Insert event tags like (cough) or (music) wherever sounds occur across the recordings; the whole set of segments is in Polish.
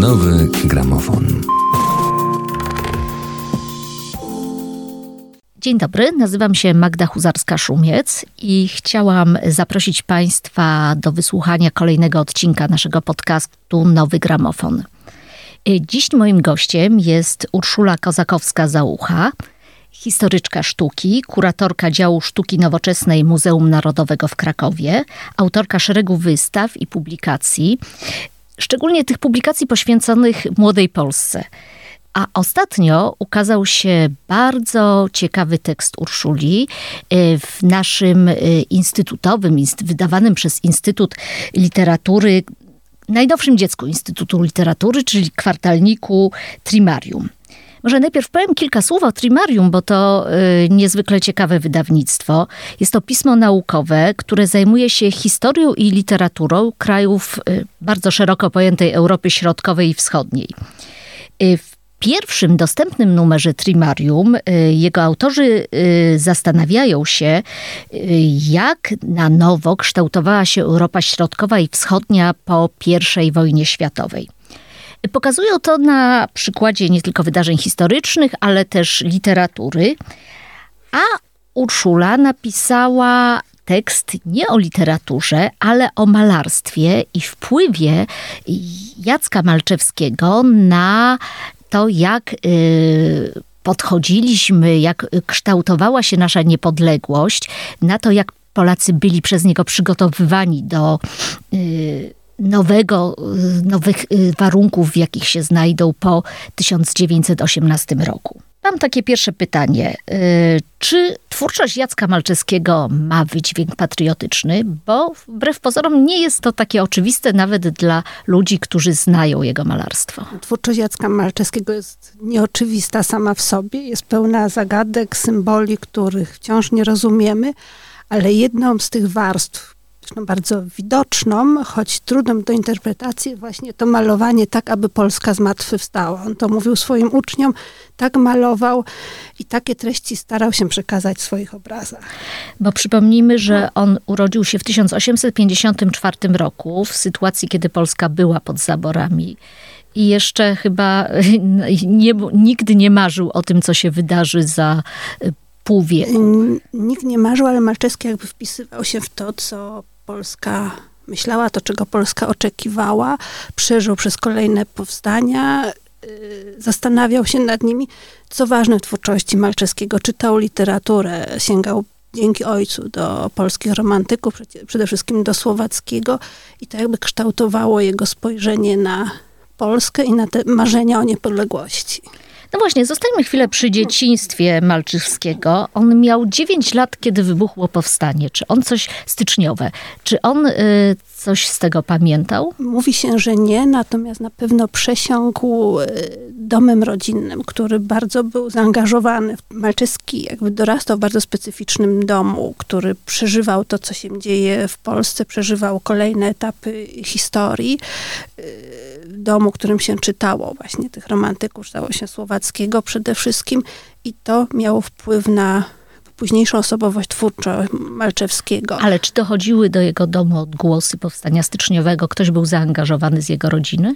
Nowy gramofon. Dzień dobry, nazywam się Magda Huzarska-Szumiec i chciałam zaprosić Państwa do wysłuchania kolejnego odcinka naszego podcastu Nowy Gramofon. Dziś moim gościem jest Urszula Kozakowska-Załucha, historyczka sztuki, kuratorka działu sztuki nowoczesnej Muzeum Narodowego w Krakowie, autorka szeregu wystaw i publikacji, szczególnie tych publikacji poświęconych młodej Polsce. A ostatnio ukazał się bardzo ciekawy tekst Urszuli e, w naszym e, instytutowym, wydawanym przez Instytut Literatury, najnowszym dziecku Instytutu Literatury, czyli kwartalniku Trimarium. Może najpierw powiem kilka słów o Trimarium, bo to y, niezwykle ciekawe wydawnictwo. Jest to pismo naukowe, które zajmuje się historią i literaturą krajów y, bardzo szeroko pojętej Europy Środkowej i Wschodniej. Y, w pierwszym dostępnym numerze Trimarium y, jego autorzy y, zastanawiają się, y, jak na nowo kształtowała się Europa Środkowa i Wschodnia po I wojnie światowej. Pokazują to na przykładzie nie tylko wydarzeń historycznych, ale też literatury. A Urszula napisała tekst nie o literaturze, ale o malarstwie i wpływie Jacka Malczewskiego na to, jak y, podchodziliśmy, jak kształtowała się nasza niepodległość, na to, jak Polacy byli przez niego przygotowywani do y, nowego, y, nowych y, warunków, w jakich się znajdą po 1918 roku. Mam takie pierwsze pytanie. Y, czy twórczość Jacka Malczewskiego ma wydźwięk patriotyczny? Bo wbrew pozorom nie jest to takie oczywiste nawet dla ludzi, którzy znają jego malarstwo. Twórczość Jacka Malczewskiego jest nieoczywista sama w sobie. Jest pełna zagadek, symboli, których wciąż nie rozumiemy, ale jedną z tych warstw, zresztą bardzo widoczną, choć trudną do interpretacji, właśnie to malowanie tak, aby Polska zmartwychwstała. On to mówił swoim uczniom, tak malował i takie treści starał się przekazać w swoich obrazach. Bo przypomnijmy, że on urodził się w 1854 roku, w sytuacji, kiedy Polska była pod zaborami i jeszcze chyba (laughs) nie, nigdy nie marzył o tym, co się wydarzy za pół wieku. Nikt nie marzył, ale Malczewski jakby wpisywał się w to, co Polska myślała, to czego Polska oczekiwała, przeżył przez kolejne powstania, y, zastanawiał się nad nimi, co ważne w twórczości Malczewskiego. Czytał literaturę, sięgał dzięki ojcu do polskich romantyków, przede wszystkim do słowackiego i to jakby kształtowało jego spojrzenie na Polskę i na te marzenia o niepodległości. No właśnie, zostańmy chwilę przy dzieciństwie Malczywskiego. On miał 9 lat, kiedy wybuchło powstanie. Czy on coś styczniowe? Czy on y, coś z tego pamiętał? Mówi się, że nie, natomiast na pewno przesiąkł y, domem rodzinnym, który bardzo był zaangażowany. Malczyski jakby dorastał w bardzo specyficznym domu, który przeżywał to, co się dzieje w Polsce, przeżywał kolejne etapy historii. W domu, którym się czytało właśnie tych romantyków, czytało się Słowackiego przede wszystkim i to miało wpływ na późniejszą osobowość twórczą Malczewskiego. Ale czy dochodziły do jego domu odgłosy powstania styczniowego? Ktoś był zaangażowany z jego rodziny?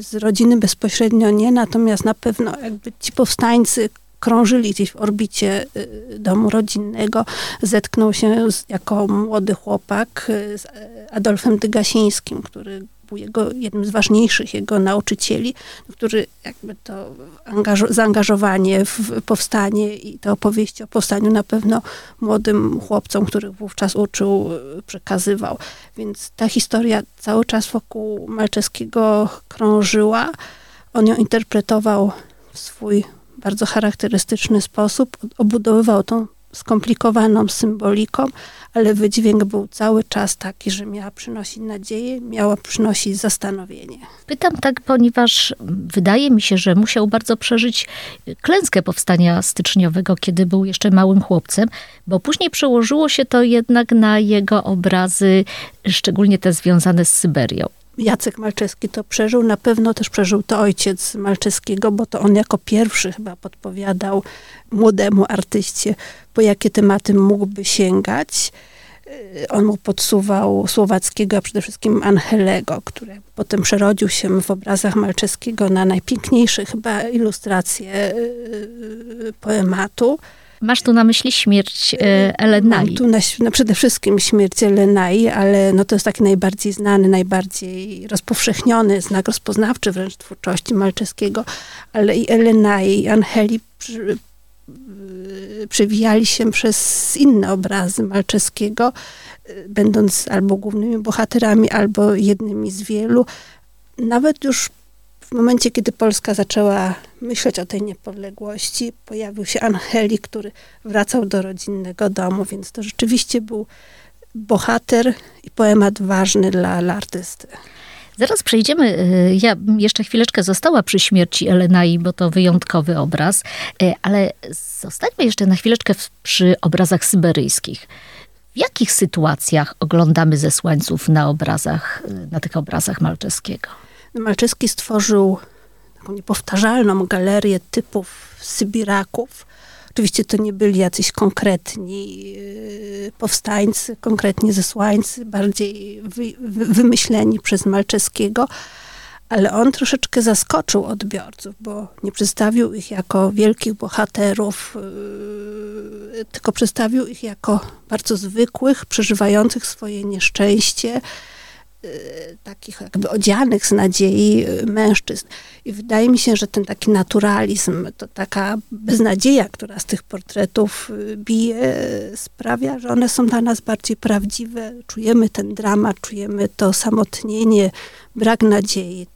Z rodziny bezpośrednio nie, natomiast na pewno jakby ci powstańcy krążyli gdzieś w orbicie y, domu rodzinnego. Zetknął się z, jako młody chłopak y, z Adolfem Dygasińskim, który był jego, jednym z ważniejszych jego nauczycieli, który jakby to zaangażowanie w powstanie i te opowieści o powstaniu na pewno młodym chłopcom, których wówczas uczył, przekazywał. Więc ta historia cały czas wokół Malczewskiego krążyła. On ją interpretował w swój bardzo charakterystyczny sposób, obudowywał tą skomplikowaną symboliką, ale wydźwięk był cały czas taki, że miała przynosić nadzieję, miała przynosić zastanowienie. Pytam tak, ponieważ wydaje mi się, że musiał bardzo przeżyć klęskę powstania styczniowego, kiedy był jeszcze małym chłopcem, bo później przełożyło się to jednak na jego obrazy, szczególnie te związane z Syberią. Jacek Malczewski to przeżył, na pewno też przeżył to ojciec Malczewskiego, bo to on jako pierwszy chyba podpowiadał młodemu artyście, po jakie tematy mógłby sięgać. Y, on mu podsuwał Słowackiego, a przede wszystkim Angelego, który potem przerodził się w obrazach Malczewskiego na najpiękniejsze chyba ilustracje y, poematu. Masz tu na myśli śmierć Elenai. Tu na, no przede wszystkim śmierć Elenai, ale no to jest taki najbardziej znany, najbardziej rozpowszechniony znak rozpoznawczy wręcz twórczości Malczewskiego, ale i Elenai, i Angeli przy, przewijali się przez inne obrazy Malczewskiego, będąc albo głównymi bohaterami, albo jednymi z wielu. Nawet już w momencie, kiedy Polska zaczęła myśleć o tej niepodległości, pojawił się Angeli, który wracał do rodzinnego domu, więc to rzeczywiście był bohater i poemat ważny dla, dla artysty. Zaraz przejdziemy. Y, ja jeszcze chwileczkę została przy śmierci Elenai, bo to wyjątkowy obraz, y, ale zostańmy jeszcze na chwileczkę przy obrazach syberyjskich. W jakich sytuacjach oglądamy zesłańców na obrazach, y, na tych obrazach Malczewskiego? Malczewski stworzył taką niepowtarzalną galerię typów Sybiraków. Oczywiście to nie byli jacyś konkretni yy, powstańcy, konkretnie zesłańcy, bardziej wy, wy, wymyśleni przez Malczewskiego, ale on troszeczkę zaskoczył odbiorców, bo nie przedstawił ich jako wielkich bohaterów, yy, tylko przedstawił ich jako bardzo zwykłych, przeżywających swoje nieszczęście, takich jakby odzianych z nadziei y, mężczyzn. I wydaje mi się, że ten taki naturalizm, to taka beznadzieja, która z tych portretów y, bije, sprawia, że one są dla nas bardziej prawdziwe. Czujemy ten dramat, czujemy to samotnienie, brak nadziei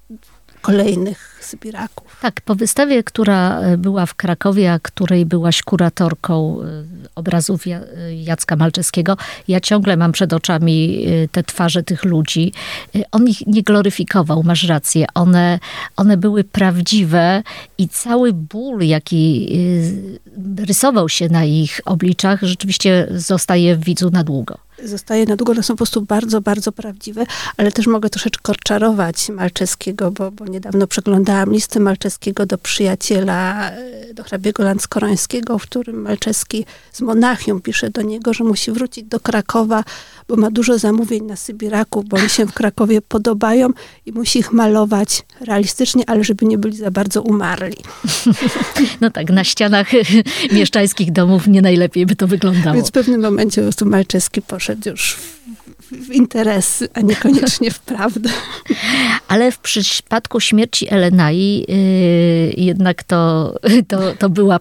kolejnych Sybiraków. Tak, po wystawie, która e, była w Krakowie, a której byłaś kuratorką e, obrazów e, Jacka Malczewskiego, ja ciągle mam przed oczami te twarze tych ludzi. On ich nie gloryfikował, masz rację. One, one były prawdziwe i cały ból, jaki rysował się na ich obliczach, rzeczywiście zostaje w widzu na długo zostaje na długo. One są po prostu bardzo, bardzo prawdziwe, ale też mogę troszeczkę odczarować Malczewskiego, bo, bo niedawno przeglądałam listę Malczewskiego do przyjaciela, e, do hrabiego Landskorońskiego, w którym Malczewski z Monachium pisze do niego, że musi wrócić do Krakowa, bo ma dużo zamówień na Sybiraku, bo oni się w Krakowie podobają i musi ich malować realistycznie, ale żeby nie byli za bardzo umarli. (laughs) No tak, na ścianach mieszczańskich domów nie najlepiej by to wyglądało. Więc w pewnym momencie po prostu Malczewski poszedł już w interesy, a niekoniecznie w prawdę. Ale w przypadku śmierci Elenai yy, jednak to, to, to była,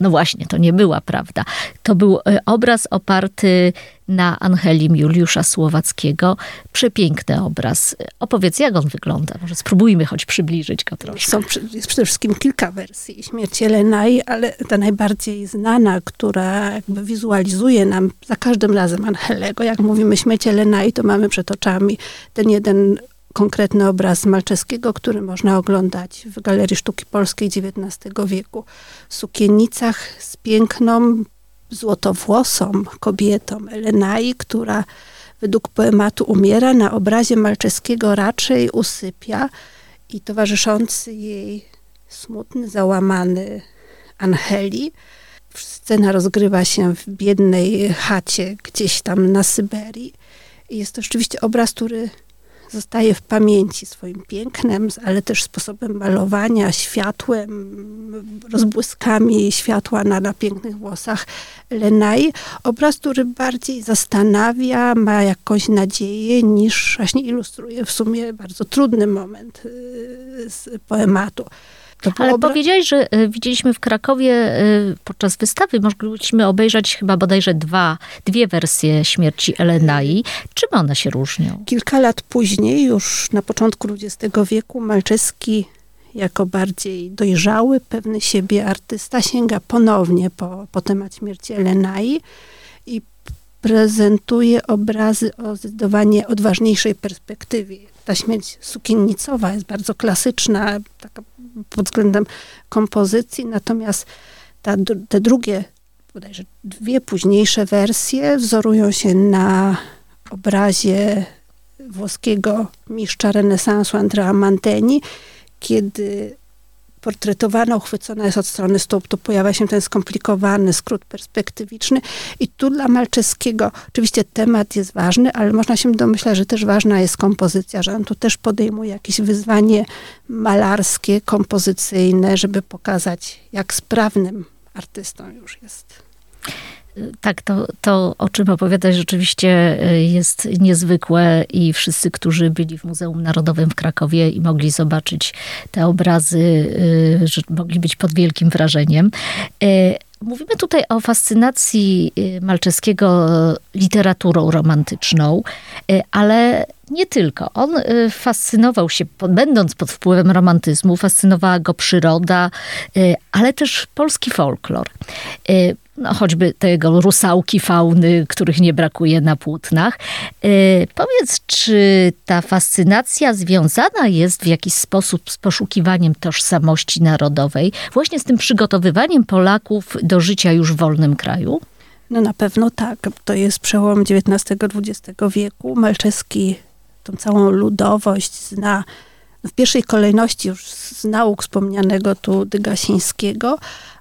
no właśnie, to nie była prawda. To był y, obraz oparty na Angelim Juliusza Słowackiego. Przepiękny obraz. Opowiedz, jak on wygląda. Może spróbujmy choć przybliżyć go. Są, jest przede wszystkim kilka wersji śmierci Elenai, ale ta najbardziej znana, która jakby wizualizuje nam za każdym razem Angelego, jak mówimy śmierć Elenai, to mamy przed oczami ten jeden konkretny obraz Malczewskiego, który można oglądać w Galerii Sztuki Polskiej XIX wieku. W sukiennicach z piękną, złotowłosą kobietą Elenai, która według poematu umiera, na obrazie Malczewskiego raczej usypia i towarzyszący jej smutny, załamany Angeli. Scena rozgrywa się w biednej chacie gdzieś tam na Syberii. Jest to rzeczywiście obraz, który zostaje w pamięci swoim pięknem, ale też sposobem malowania, światłem, rozbłyskami światła na, na pięknych włosach Lenai. Obraz, który bardziej zastanawia, ma jakąś nadzieję, niż właśnie ilustruje w sumie bardzo trudny moment y, z poematu. Ale powiedziałeś, że e, widzieliśmy w Krakowie e, podczas wystawy, mogliśmy obejrzeć chyba bodajże dwa, dwie wersje śmierci Elenai. Czym one się różnią? Kilka lat później, już na początku XX wieku, Malczewski jako bardziej dojrzały, pewny siebie artysta sięga ponownie po, po temat śmierci Elenai i prezentuje obrazy o zdecydowanie odważniejszej perspektywie. Ta śmierć sukiennicowa jest bardzo klasyczna, taka pod względem kompozycji, natomiast ta, te drugie, bodajże dwie późniejsze wersje wzorują się na obrazie włoskiego mistrza renesansu Andrea Manteni, kiedy portretowana, uchwycona jest od strony stóp. Tu pojawia się ten skomplikowany skrót perspektywiczny. I tu dla Malczewskiego oczywiście temat jest ważny, ale można się domyślać, że też ważna jest kompozycja, że on tu też podejmuje jakieś wyzwanie malarskie, kompozycyjne, żeby pokazać, jak sprawnym artystą już jest. Tak, to, to o czym opowiadać rzeczywiście y, jest niezwykłe i wszyscy, którzy byli w Muzeum Narodowym w Krakowie i mogli zobaczyć te obrazy, że mogli być pod wielkim wrażeniem. Y, mówimy tutaj o fascynacji Malczeskiego literaturą romantyczną, ale nie tylko. On fascynował się, będąc pod wpływem romantyzmu, fascynowała go przyroda, ale też polski folklor no, choćby tego rusałki, fauny, których nie brakuje na płótnach. Yy, powiedz, czy ta fascynacja związana jest w jakiś sposób z poszukiwaniem tożsamości narodowej, właśnie z tym przygotowywaniem Polaków do życia już w wolnym kraju? No na pewno tak. To jest przełom XIX-XX wieku. Malczewski tą całą ludowość zna w pierwszej kolejności już z nauk wspomnianego tu Dygasińskiego,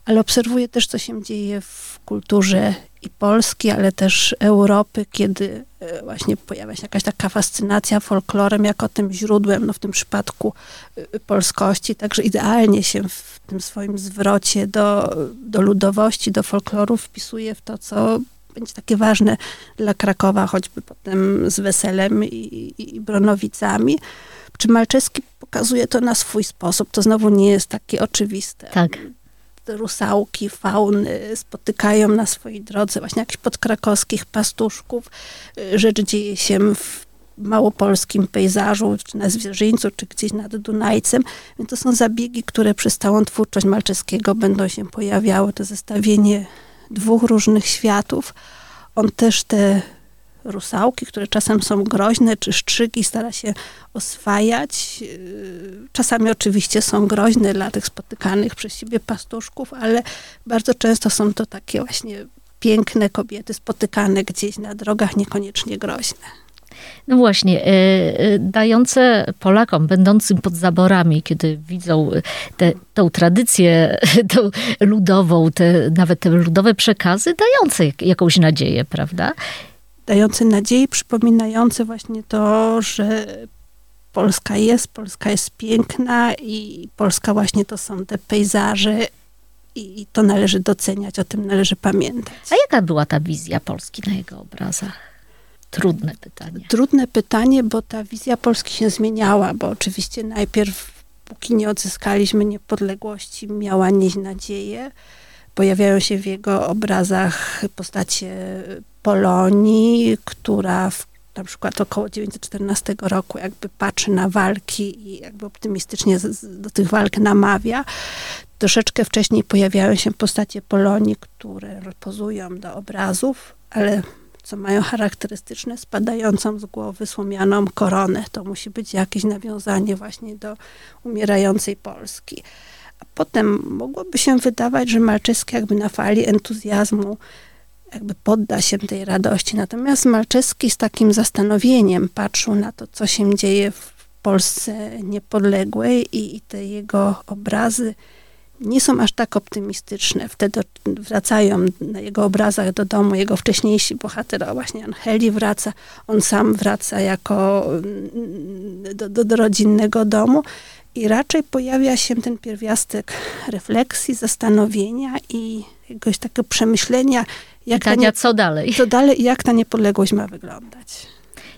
ale obserwuję też, co się dzieje w kulturze i Polski, ale też Europy, kiedy e, właśnie pojawia się jakaś taka fascynacja folklorem jako tym źródłem, no w tym przypadku e, polskości, także idealnie się w tym swoim zwrocie do, do ludowości, do folkloru wpisuje w to, co będzie takie ważne dla Krakowa, choćby potem z Weselem i, i, i Bronowicami. Czy Malczewski pokazuje to na swój sposób? To znowu nie jest takie oczywiste. Tak rusałki, fauny spotykają na swojej drodze właśnie jakichś podkrakowskich pastuszków. Rzecz dzieje się w małopolskim pejzażu, czy na Zwierzyńcu, czy gdzieś nad Dunajcem. Więc to są zabiegi, które przez całą twórczość Malczewskiego będą się pojawiały. To zestawienie dwóch różnych światów. On też te rusałki, które czasem są groźne, czy szczyki, stara się oswajać. Yy, czasami oczywiście są groźne dla tych spotykanych przez siebie pastuszków, ale bardzo często są to takie właśnie piękne kobiety spotykane gdzieś na drogach, niekoniecznie groźne. No właśnie, e, e, dające Polakom będącym pod zaborami, kiedy widzą tę tą tradycję (laughs) tą ludową, te, nawet te ludowe przekazy, dające jakąś nadzieję, prawda? Dający nadziei, przypominający właśnie to, że Polska jest, Polska jest piękna i Polska właśnie to są te pejzaże i to należy doceniać, o tym należy pamiętać. A jaka była ta wizja Polski na jego obrazach? Trudne pytanie. Trudne pytanie, bo ta wizja Polski się zmieniała, bo oczywiście najpierw, póki nie odzyskaliśmy niepodległości, miała nieść nadzieję. Pojawiają się w jego obrazach postacie Polonii, która w na przykład około 1914 roku jakby patrzy na walki i jakby optymistycznie do tych walk namawia. Troszeczkę wcześniej pojawiają się postacie Polonii, które pozują do obrazów, ale co mają charakterystyczne, spadającą z głowy słomianą koronę. To musi być jakieś nawiązanie właśnie do umierającej Polski. A potem mogłoby się wydawać, że Malczewski jakby na fali entuzjazmu jakby podda się tej radości. Natomiast Malczewski z takim zastanowieniem patrzył na to, co się dzieje w Polsce niepodległej i, i te jego obrazy nie są aż tak optymistyczne. Wtedy wracają na jego obrazach do domu jego wcześniejsi bohater, właśnie Angeli wraca, on sam wraca jako do, do, do rodzinnego domu i raczej pojawia się ten pierwiastek refleksji, zastanowienia i jakiegoś takiego przemyślenia, jak Pytania, nie, co dalej? Co dalej i jak ta niepodległość ma wyglądać.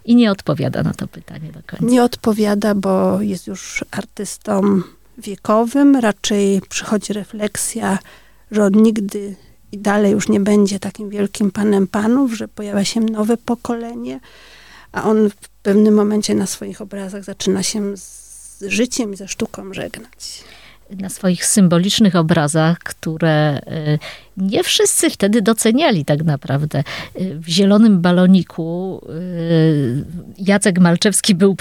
I nie odpowiada na to pytanie do końca. Nie odpowiada, bo jest już artystą wiekowym. Raczej przychodzi refleksja, że on nigdy i dalej już nie będzie takim wielkim panem panów, że pojawia się nowe pokolenie, a on w pewnym momencie na swoich obrazach zaczyna się z życiem i ze sztuką żegnać na swoich symbolicznych obrazach, które y, nie wszyscy wtedy doceniali tak naprawdę. Y, w Zielonym Baloniku y, Jacek Malczewski był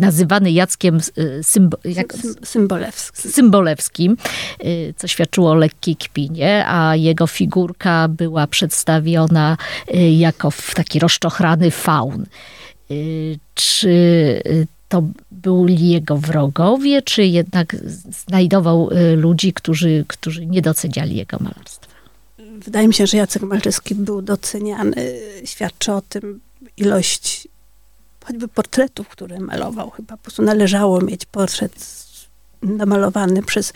nazywany Jackiem Symbo jak, Symbolewskim. Symbolewskim, co świadczyło o lekkiej kpinie, a jego figurka była przedstawiona jako taki rozczochrany faun. Czy to byli jego wrogowie, czy jednak znajdował y, ludzi, którzy, którzy nie doceniali jego malarstwa? Wydaje mi się, że Jacek Malczewski był doceniany. Świadczy o tym ilość choćby portretów, które malował. Chyba po prostu należało mieć portret namalowany przez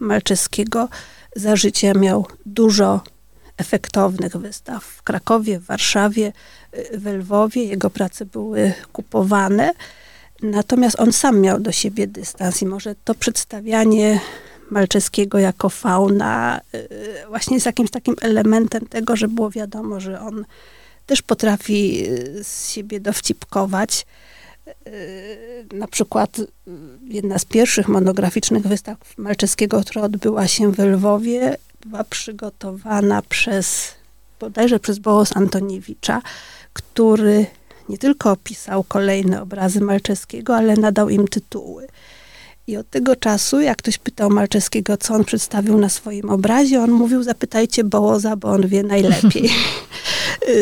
Malczewskiego. Za życia miał dużo efektownych wystaw w Krakowie, w Warszawie, w Lwowie. Jego prace były kupowane. Natomiast on sam miał do siebie dystans i może to przedstawianie Malczewskiego jako fauna y, właśnie jest jakimś takim elementem tego, że było wiadomo, że on też potrafi y, z siebie dowcipkować. Y, na przykład jedna z pierwszych monograficznych wystaw Malczewskiego, która odbyła się w Lwowie, była przygotowana przez, bodajże przez Bołos Antoniewicza, który nie tylko opisał kolejne obrazy Malczewskiego, ale nadał im tytuły. I od tego czasu, jak ktoś pytał Malczewskiego, co on przedstawił na swoim obrazie, on mówił, zapytajcie Bołoza, bo on wie najlepiej. (laughs)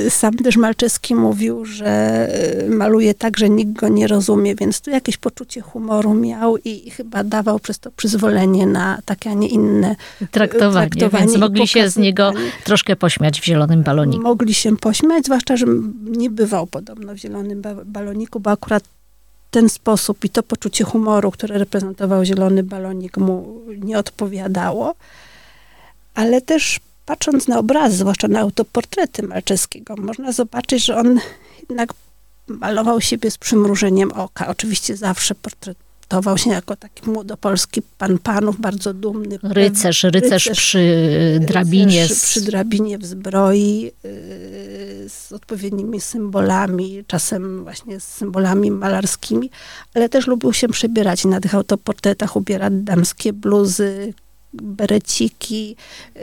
Sam też Malczewski mówił, że y, maluje tak, że nikt go nie rozumie, więc tu jakieś poczucie humoru miał i chyba dawał przez to przyzwolenie na takie, a nie inne y, traktowanie. traktowanie więc mogli się z niego troszkę pośmiać w zielonym baloniku. Mogli się pośmiać, zwłaszcza, że nie bywał podobno w zielonym baloniku, bo akurat ten sposób i to poczucie humoru, które reprezentował zielony balonik, mu nie odpowiadało. Ale też patrząc na obrazy, zwłaszcza na autoportrety Malczewskiego, można zobaczyć, że on jednak malował siebie z przymrużeniem oka. Oczywiście zawsze portretował się jako taki młodopolski pan panów, bardzo dumny. Rycerz, rycerz, rycerz przy drabinie. Rycerz przy drabinie w zbroi, yy, z odpowiednimi symbolami, czasem właśnie z symbolami malarskimi, ale też lubił się przebierać na tych autoportretach, ubierać damskie bluzy, bereciki, yy,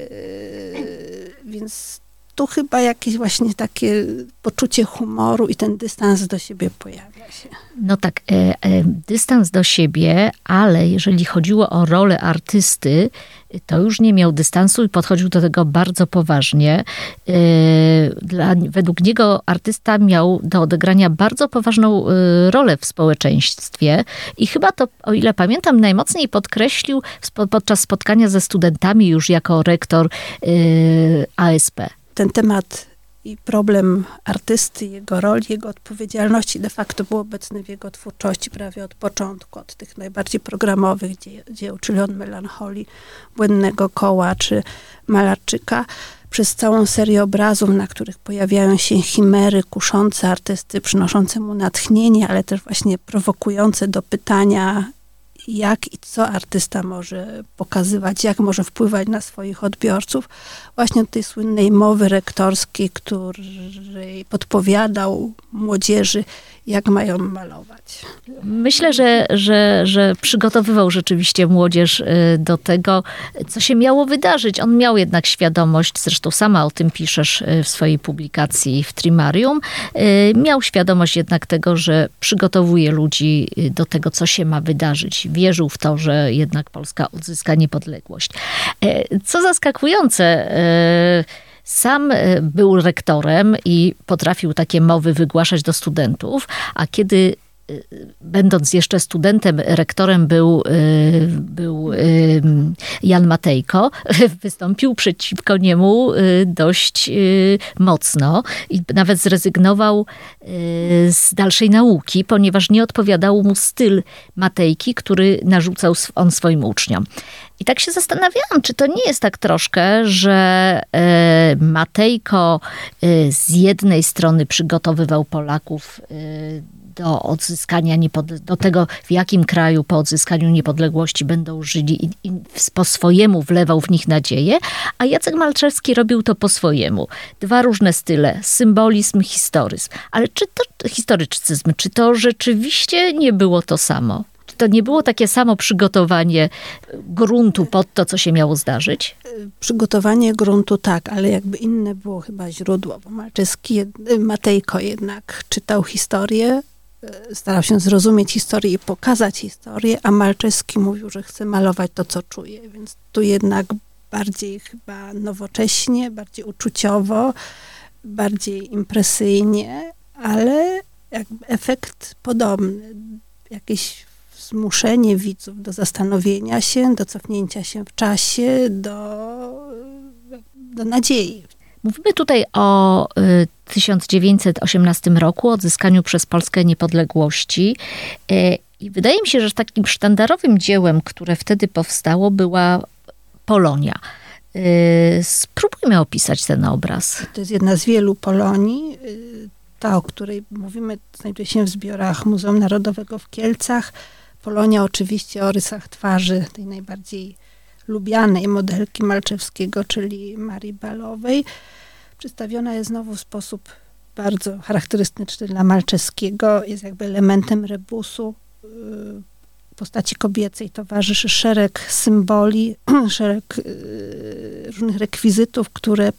więc tu chyba jakieś właśnie takie poczucie humoru i ten dystans do siebie pojawia się. No tak, e, e, dystans do siebie, ale jeżeli chodziło o rolę artysty, to już nie miał dystansu i podchodził do tego bardzo poważnie. E, dla, według niego artysta miał do odegrania bardzo poważną e, rolę w społeczeństwie i chyba to, o ile pamiętam, najmocniej podkreślił podczas spotkania ze studentami już jako rektor e, ASP. Ten temat i problem artysty, jego roli, jego odpowiedzialności de facto był obecny w jego twórczości prawie od początku, od tych najbardziej programowych dzieł, dzieł czyli od Melancholii, Błędnego Koła czy Malarczyka, przez całą serię obrazów, na których pojawiają się chimery kuszące artysty, przynoszące mu natchnienie, ale też właśnie prowokujące do pytania jak i co artysta może pokazywać, jak może wpływać na swoich odbiorców. Właśnie od tej słynnej mowy rektorskiej, której podpowiadał młodzieży, jak mają malować. Myślę, że, że, że przygotowywał rzeczywiście młodzież y, do tego, co się miało wydarzyć. On miał jednak świadomość, zresztą sama o tym piszesz y, w swojej publikacji w Trimarium, y, miał świadomość jednak tego, że przygotowuje ludzi do tego, co się ma wydarzyć. Wierzył w to, że jednak Polska odzyska niepodległość. Co zaskakujące, sam e, był rektorem i potrafił takie mowy wygłaszać do studentów, a kiedy będąc jeszcze studentem, rektorem był, e, był Jan Matejko, (laughs) wystąpił przeciwko niemu dość mocno i nawet zrezygnował z dalszej nauki, ponieważ nie odpowiadał mu styl Matejki, który narzucał on swoim uczniom. I tak się zastanawiałam, czy to nie jest tak troszkę, że e, Matejko z jednej strony przygotowywał Polaków do odzyskania, do tego, w jakim kraju po odzyskaniu niepodległości będą żyli i, i po swojemu wlewał w nich nadzieję, a Jacek Malczewski robił to po swojemu. Dwa różne style, symbolizm, historyzm. Ale czy to historycyzm, czy to rzeczywiście nie było to samo? to nie było takie samo przygotowanie gruntu pod to, co się miało zdarzyć? Przygotowanie gruntu tak, ale jakby inne było chyba źródło, bo Malczewski, Matejko jednak czytał historię, starał się zrozumieć historię i pokazać historię, a Malczewski mówił, że chce malować to, co czuje, więc tu jednak bardziej chyba nowocześnie, bardziej uczuciowo, bardziej impresyjnie, ale jakby efekt podobny jakieś zmuszenie widzów do zastanowienia się, do cofnięcia się w czasie, do, do nadziei. Mówimy tutaj o 1918 roku, odzyskaniu przez Polskę niepodległości. I wydaje mi się, że takim sztandarowym dziełem, które wtedy powstało, była Polonia. Spróbujmy opisać ten obraz. To jest jedna z wielu Polonii. Ta, o której mówimy, znajduje się w zbiorach Muzeum Narodowego w Kielcach. Polonia oczywiście o rysach twarzy tej najbardziej lubianej modelki Malczewskiego, czyli Marii Balowej. Przedstawiona jest znowu w sposób bardzo charakterystyczny dla Malczewskiego. Jest jakby elementem rebusu. Y, postaci kobiecej towarzyszy szereg symboli, (clears throat) szereg y, różnych rekwizytów, które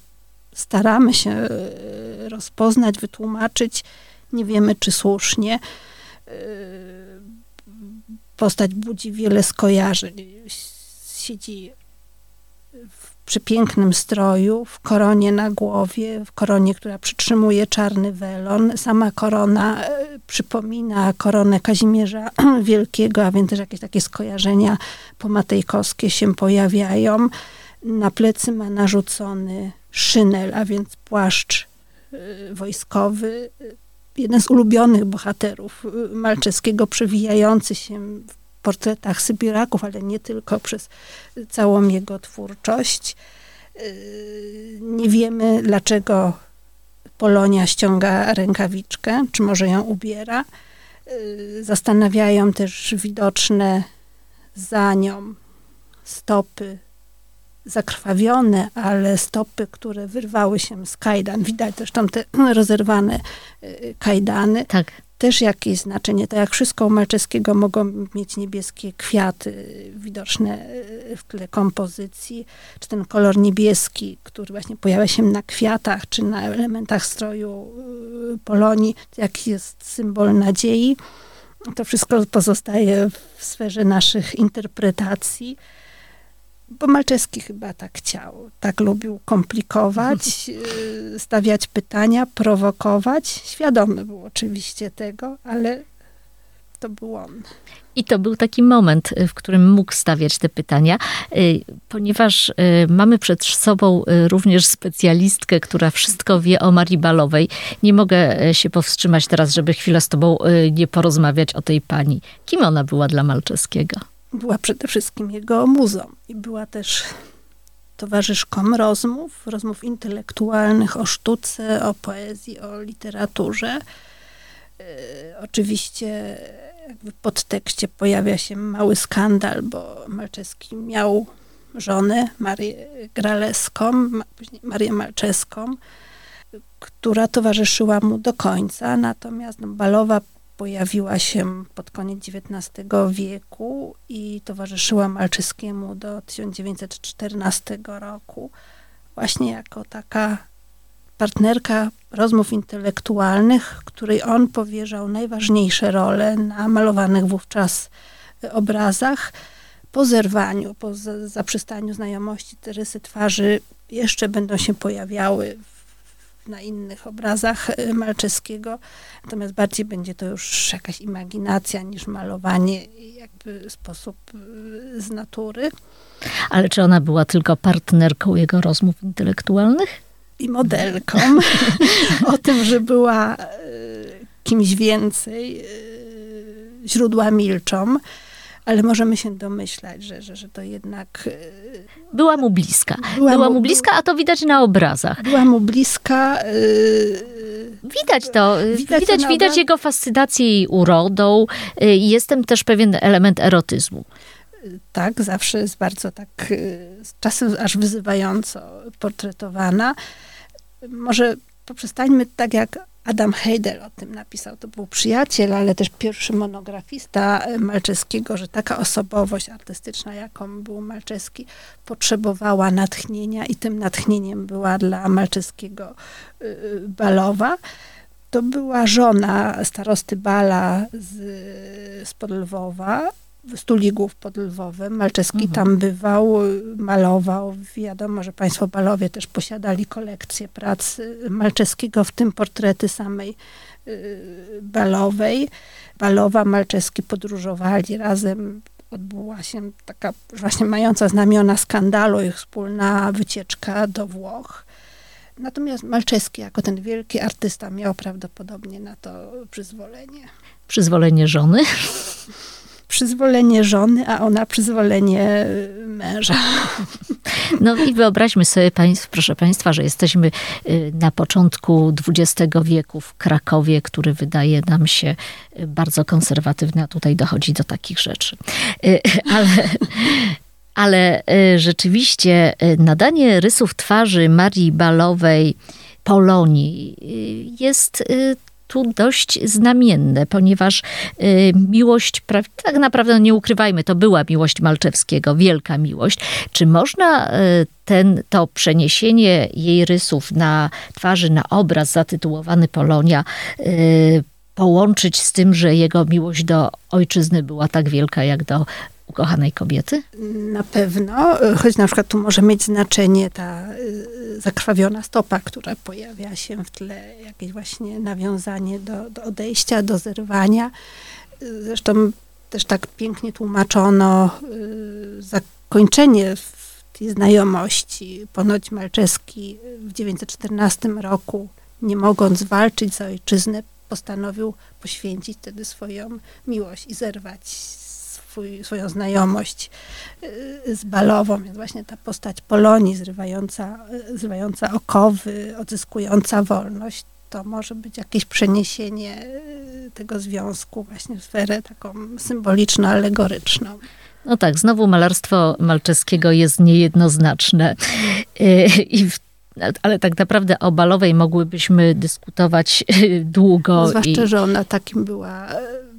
staramy się y, rozpoznać, wytłumaczyć. Nie wiemy, czy słusznie postać budzi wiele skojarzeń. Siedzi w przepięknym stroju, w koronie na głowie, w koronie, która przytrzymuje czarny welon. Sama korona e, przypomina koronę Kazimierza (clears throat) Wielkiego, a więc też jakieś takie skojarzenia pomatejkowskie się pojawiają. Na plecy ma narzucony szynel, a więc płaszcz e, wojskowy, jeden z ulubionych bohaterów Malczewskiego, przewijający się w portretach Sybiraków, ale nie tylko przez całą jego twórczość. Y, nie wiemy, dlaczego Polonia ściąga rękawiczkę, czy może ją ubiera. Y, zastanawiają też widoczne za nią stopy zakrwawione, ale stopy, które wyrwały się z kajdan. Widać tam te (clears throat) rozerwane y, kajdany. Tak. Też jakieś znaczenie. Tak jak wszystko u Malczewskiego mogą mieć niebieskie kwiaty widoczne y, w tle kompozycji, czy ten kolor niebieski, który właśnie pojawia się na kwiatach, czy na elementach stroju y, Polonii, jaki jest symbol nadziei. To wszystko pozostaje w sferze naszych interpretacji bo Malczewski chyba tak chciał. Tak lubił komplikować, (laughs) y, stawiać pytania, prowokować. Świadomy był oczywiście tego, ale to był on. I to był taki moment, y, w którym mógł stawiać te pytania, y, ponieważ mamy przed sobą również specjalistkę, która wszystko wie o Marii Balowej. Nie mogę się powstrzymać teraz, żeby chwilę z tobą nie porozmawiać o tej pani. Kim ona była dla Malczewskiego? Była przede wszystkim jego muzą i była też towarzyszką rozmów, rozmów intelektualnych o sztuce, o poezji, o literaturze. Yy, oczywiście w podtekście pojawia się mały skandal, bo Malczewski miał żonę, Marię Graleską, później Marię Malczewską, która towarzyszyła mu do końca, natomiast Balowa pojawiła się pod koniec XIX wieku i towarzyszyła Malczyskiemu do 1914 roku, właśnie jako taka partnerka rozmów intelektualnych, której on powierzał najważniejsze role na malowanych wówczas obrazach. Po zerwaniu, po zaprzestaniu znajomości te rysy twarzy jeszcze będą się pojawiały na innych obrazach y, Malczewskiego, natomiast bardziej będzie to już jakaś imaginacja niż malowanie, jakby sposób y, z natury. Ale czy ona była tylko partnerką jego rozmów intelektualnych? I modelką. (laughs) o tym, że była y, kimś więcej, źródła milczą ale możemy się domyślać, że, że, że to jednak... E, była mu bliska. Była, była mu, bliska, a to widać na obrazach. Była mu bliska. Yy, widać to. Widać, widać, widać jego fascynację i urodą. Jestem też pewien element erotyzmu. Tak, zawsze jest bardzo tak, czasem aż wyzywająco portretowana. Może poprzestańmy tak jak Adam Heidel o tym napisał. To był przyjaciel, ale też pierwszy monografista e, Malczewskiego, że taka osobowość artystyczna, jaką był Malczewski, potrzebowała natchnienia i tym natchnieniem była dla Malczewskiego e, Balowa. To była żona starosty Bala z, z Podlwowa, Stuligów pod Lwowem. Malczewski Mhm. tam bywał, malował. Wiadomo, że państwo Balowie też posiadali kolekcję prac y, Malczewskiego, w tym portrety samej y, Balowej. Balowa, Malczewski podróżowali razem. Odbyła się taka właśnie mająca znamiona skandalu ich wspólna wycieczka do Włoch. Natomiast Malczewski jako ten wielki artysta miał prawdopodobnie na to przyzwolenie. Przyzwolenie żony. (laughs) Przyzwolenie żony, a ona przyzwolenie y, męża. (laughs) No i wyobraźmy sobie, proszę Państwa, że jesteśmy y, na początku XX wieku w Krakowie, który wydaje nam się y, bardzo konserwatywny, a tutaj dochodzi do takich rzeczy. (laughs) Ale, ale rzeczywiście nadanie rysów twarzy Marii Balowej Polonii jest tu dość znamienne, ponieważ y, miłość, tak naprawdę nie ukrywajmy, to była miłość Malczewskiego, wielka miłość. Czy można y, ten, to przeniesienie jej rysów na twarzy, na obraz zatytułowany Polonia y, połączyć z tym, że jego miłość do ojczyzny była tak wielka jak do ukochanej kobiety? Na pewno, y, choć na przykład tu może mieć znaczenie ta y, zakrwawiona stopa, która pojawia się w tle, jakieś właśnie nawiązanie do, do odejścia, do zerwania. Y, Zresztą też tak pięknie tłumaczono zakończenie tej znajomości. Ponoć Malczewski w 1914 roku, nie mogąc walczyć za ojczyznę, postanowił poświęcić wtedy swoją miłość i zerwać swój, swoją znajomość y, z Balową, więc właśnie ta postać Polonii zrywająca, y, zrywająca okowy, odzyskująca wolność, to może być jakieś przeniesienie y, tego związku właśnie w sferę taką symboliczno-alegoryczną. No tak, znowu malarstwo Malczewskiego jest niejednoznaczne. I w, ale tak naprawdę o Balowej mogłybyśmy dyskutować (laughs) długo. No, i, zwłaszcza, że ona takim była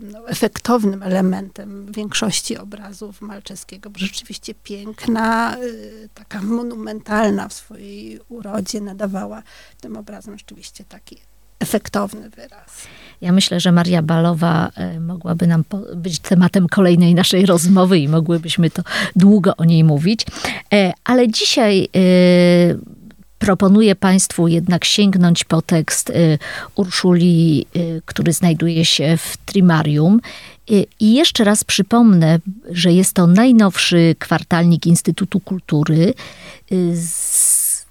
no, efektownym elementem większości obrazów Malczewskiego, bo rzeczywiście piękna, y, taka monumentalna w swojej urodzie nadawała tym obrazom rzeczywiście taki efektowny wyraz. Ja myślę, że Maria Balowa e, mogłaby nam być tematem kolejnej naszej rozmowy i mogłybyśmy to długo o niej mówić. E, Ale dzisiaj e, proponuję Państwu jednak sięgnąć po tekst e, Urszuli, e, który znajduje się w Trimarium. E, I jeszcze raz przypomnę, że jest to najnowszy kwartalnik Instytutu Kultury.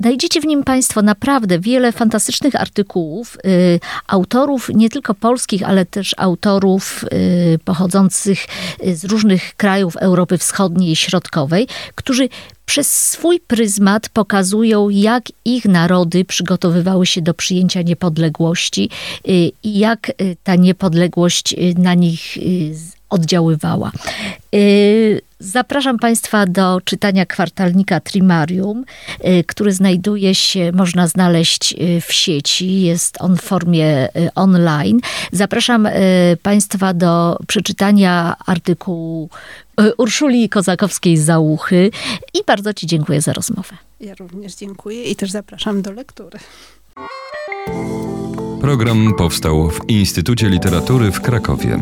Znajdziecie w nim Państwo naprawdę wiele fantastycznych artykułów y, autorów nie tylko polskich, ale też autorów y, pochodzących y, z różnych krajów Europy Wschodniej i Środkowej, którzy przez swój pryzmat pokazują, jak ich narody przygotowywały się do przyjęcia niepodległości y, i jak y, ta niepodległość y, na nich oddziaływała. Y, Zapraszam Państwa do czytania kwartalnika Trimarium, y, który znajduje się, można znaleźć y, w sieci, jest on w formie online. Zapraszam Państwa do przeczytania artykułu Urszuli Kozakowskiej z Załuchy i bardzo Ci dziękuję za rozmowę. Ja również dziękuję i też zapraszam do lektury. Program powstał w Instytucie Literatury w Krakowie.